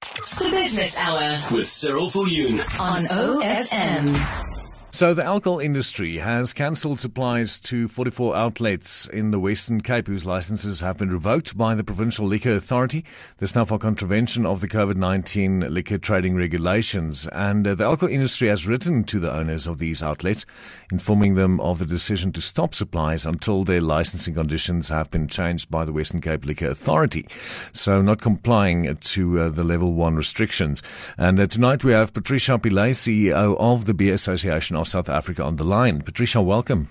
The Business Hour with Cyril Viljoen. on OFM. So the alcohol industry has cancelled supplies to 44 outlets in the Western Cape whose licenses have been revoked by the Provincial Liquor Authority. This now for contravention of the COVID-19 liquor trading regulations. And uh, the alcohol industry has written to the owners of these outlets, informing them of the decision to stop supplies until their licensing conditions have been changed by the Western Cape Liquor Authority. So not complying to uh, the level one restrictions. And uh, tonight we have Patricia Pillay, CEO of the Beer Association of South Africa on the line. Patricia, welcome.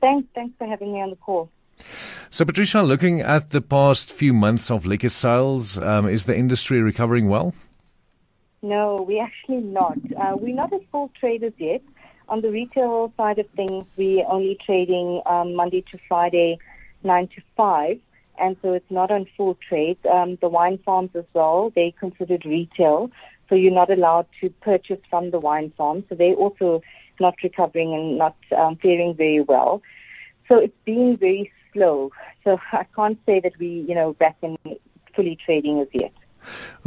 Thanks. Thanks for having me on the call. So, Patricia, looking at the past few months of liquor sales, um, is the industry recovering well? No, we're actually not. Uh, we're not at full traders yet. On the retail side of things, we're only trading um, Monday to Friday, 9 to 5. And so it's not on full trade. Um, the wine farms as well, they considered retail. So you're not allowed to purchase from the wine farm. So they're also not recovering and not um, faring very well. So it's been very slow. So I can't say that we, you know, back in fully trading as yet.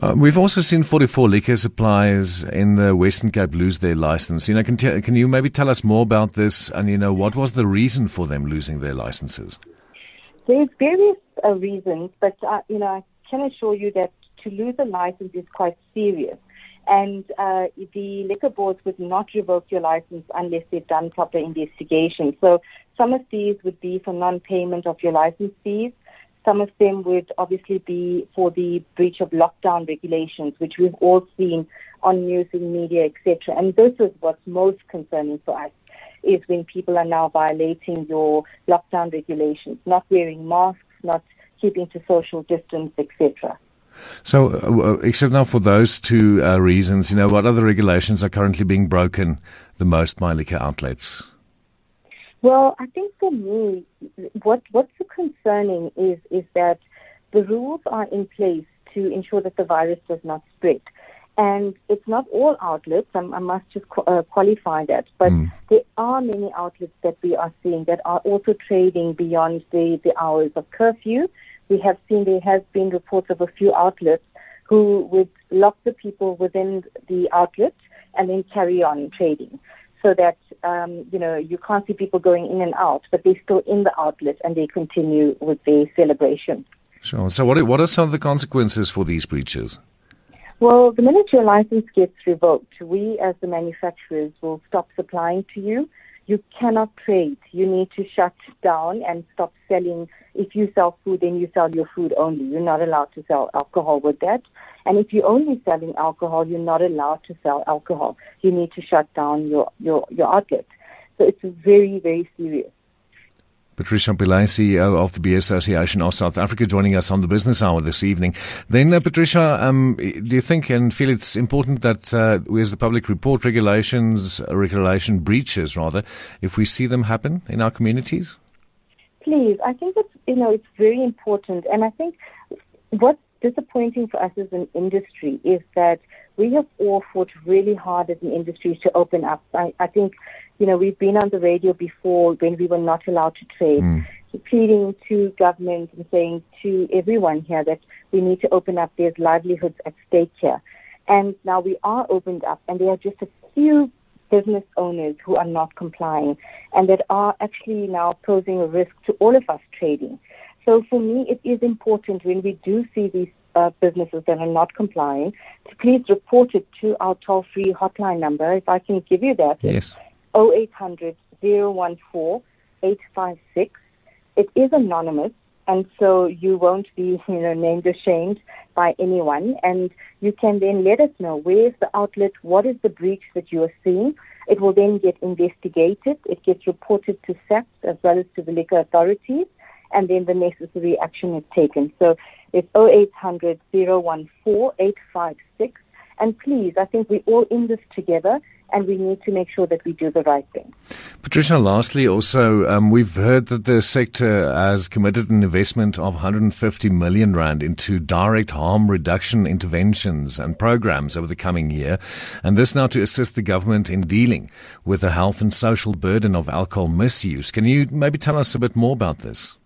Uh, we've also seen 44 liquor suppliers in the Western Cape lose their license. You know, can, t- can you maybe tell us more about this? And you know, what was the reason for them losing their licenses? There's various uh, reasons, but uh, you know, I can assure you that to lose a license is quite serious. And uh, the liquor boards would not revoke your license unless they've done proper investigation. So some of these would be for non-payment of your license fees. Some of them would obviously be for the breach of lockdown regulations, which we've all seen on news and media, etc. And this is what's most concerning for us is when people are now violating your lockdown regulations, not wearing masks, not keeping to social distance, etc. So, uh, except now for those two uh, reasons, you know, what other regulations are currently being broken the most by liquor outlets? Well, I think for me, what what's concerning is is that the rules are in place to ensure that the virus does not spread. And it's not all outlets, I, I must just qu- uh, qualify that, but Mm. there are many outlets that we are seeing that are also trading beyond the, the hours of curfew. We have seen there has been reports of a few outlets who would lock the people within the outlet and then carry on trading so that um, you know you can't see people going in and out, but they're still in the outlet and they continue with their celebration. Sure. So, what are, what are some of the consequences for these breaches? Well, the minute your license gets revoked, we as the manufacturers will stop supplying to you. You cannot trade. You need to shut down and stop selling. If you sell food, then you sell your food only. You're not allowed to sell alcohol with that. And if you're only selling alcohol, you're not allowed to sell alcohol. You need to shut down your, your, your outlet. So it's very, very serious. Patricia Pillay, CEO of the Beer Association of South Africa, joining us on the Business Hour this evening. Then, uh, Patricia, um, do you think and feel it's important that uh, we as the public report regulations, uh, regulation breaches rather, if we see them happen in our communities? Please, I think it's you know it's very important, and I think what's disappointing for us as an industry is that we have all fought really hard as an industry to open up. I, I think you know we've been on the radio before when we were not allowed to trade, mm. pleading to government and saying to everyone here that we need to open up. There's livelihoods at stake here, and now we are opened up, and there are just a few business owners who are not complying and that are actually now posing a risk to all of us trading. So for me, it is important when we do see these uh, businesses that are not complying to please report it to our toll-free hotline number. If I can give you that, Yes. 0800 014 856. It is anonymous, and so you won't be, you know, named or shamed by anyone. And you can then let us know where is the outlet, what is the breach that you are seeing. It will then get investigated. It gets reported to SAPS as well as to the liquor authorities, and then the necessary action is taken. So it's 0800 014 856. And please, I think we're all in this together, and we need to make sure that we do the right thing. Patricia, lastly, also, um, we've heard that the sector has committed an investment of 150 million rand into direct harm reduction interventions and programs over the coming year, and this now to assist the government in dealing with the health and social burden of alcohol misuse. Can you maybe tell us a bit more about this?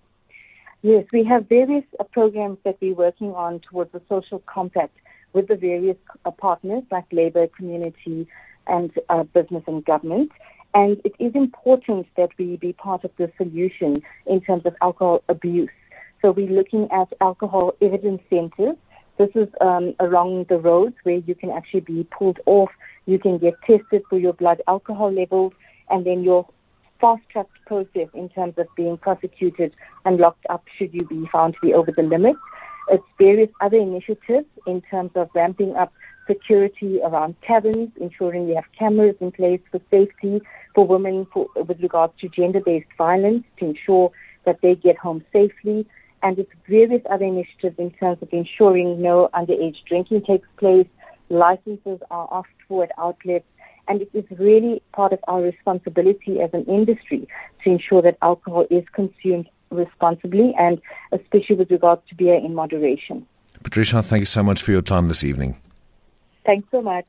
Yes, we have various uh, programs that we're working on towards the social compact, with the various uh, partners like labor, community, and uh, business and government. And it is important that we be part of the solution in terms of alcohol abuse. So we're looking at alcohol evidence centers. This is um, along the roads where you can actually be pulled off. You can get tested for your blood alcohol levels, and then your fast-tracked process in terms of being prosecuted and locked up should you be found to be over the limit. It's various other initiatives in terms of ramping up security around cabins, ensuring we have cameras in place for safety for women for, with regards to gender-based violence to ensure that they get home safely. And it's various other initiatives in terms of ensuring no underage drinking takes place, licenses are asked for at outlets, and it is really part of our responsibility as an industry to ensure that alcohol is consumed responsibly and especially with regards to beer in moderation. Patricia, thank you so much for your time this evening. Thanks so much.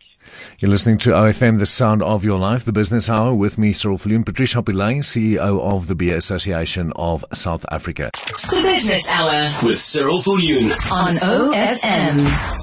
You're listening to OFM, the sound of your life, the business hour with me, Cyril Viljoen, Patricia Pillay, CEO of the Beer Association of South Africa. The business hour with Cyril Viljoen on OFM.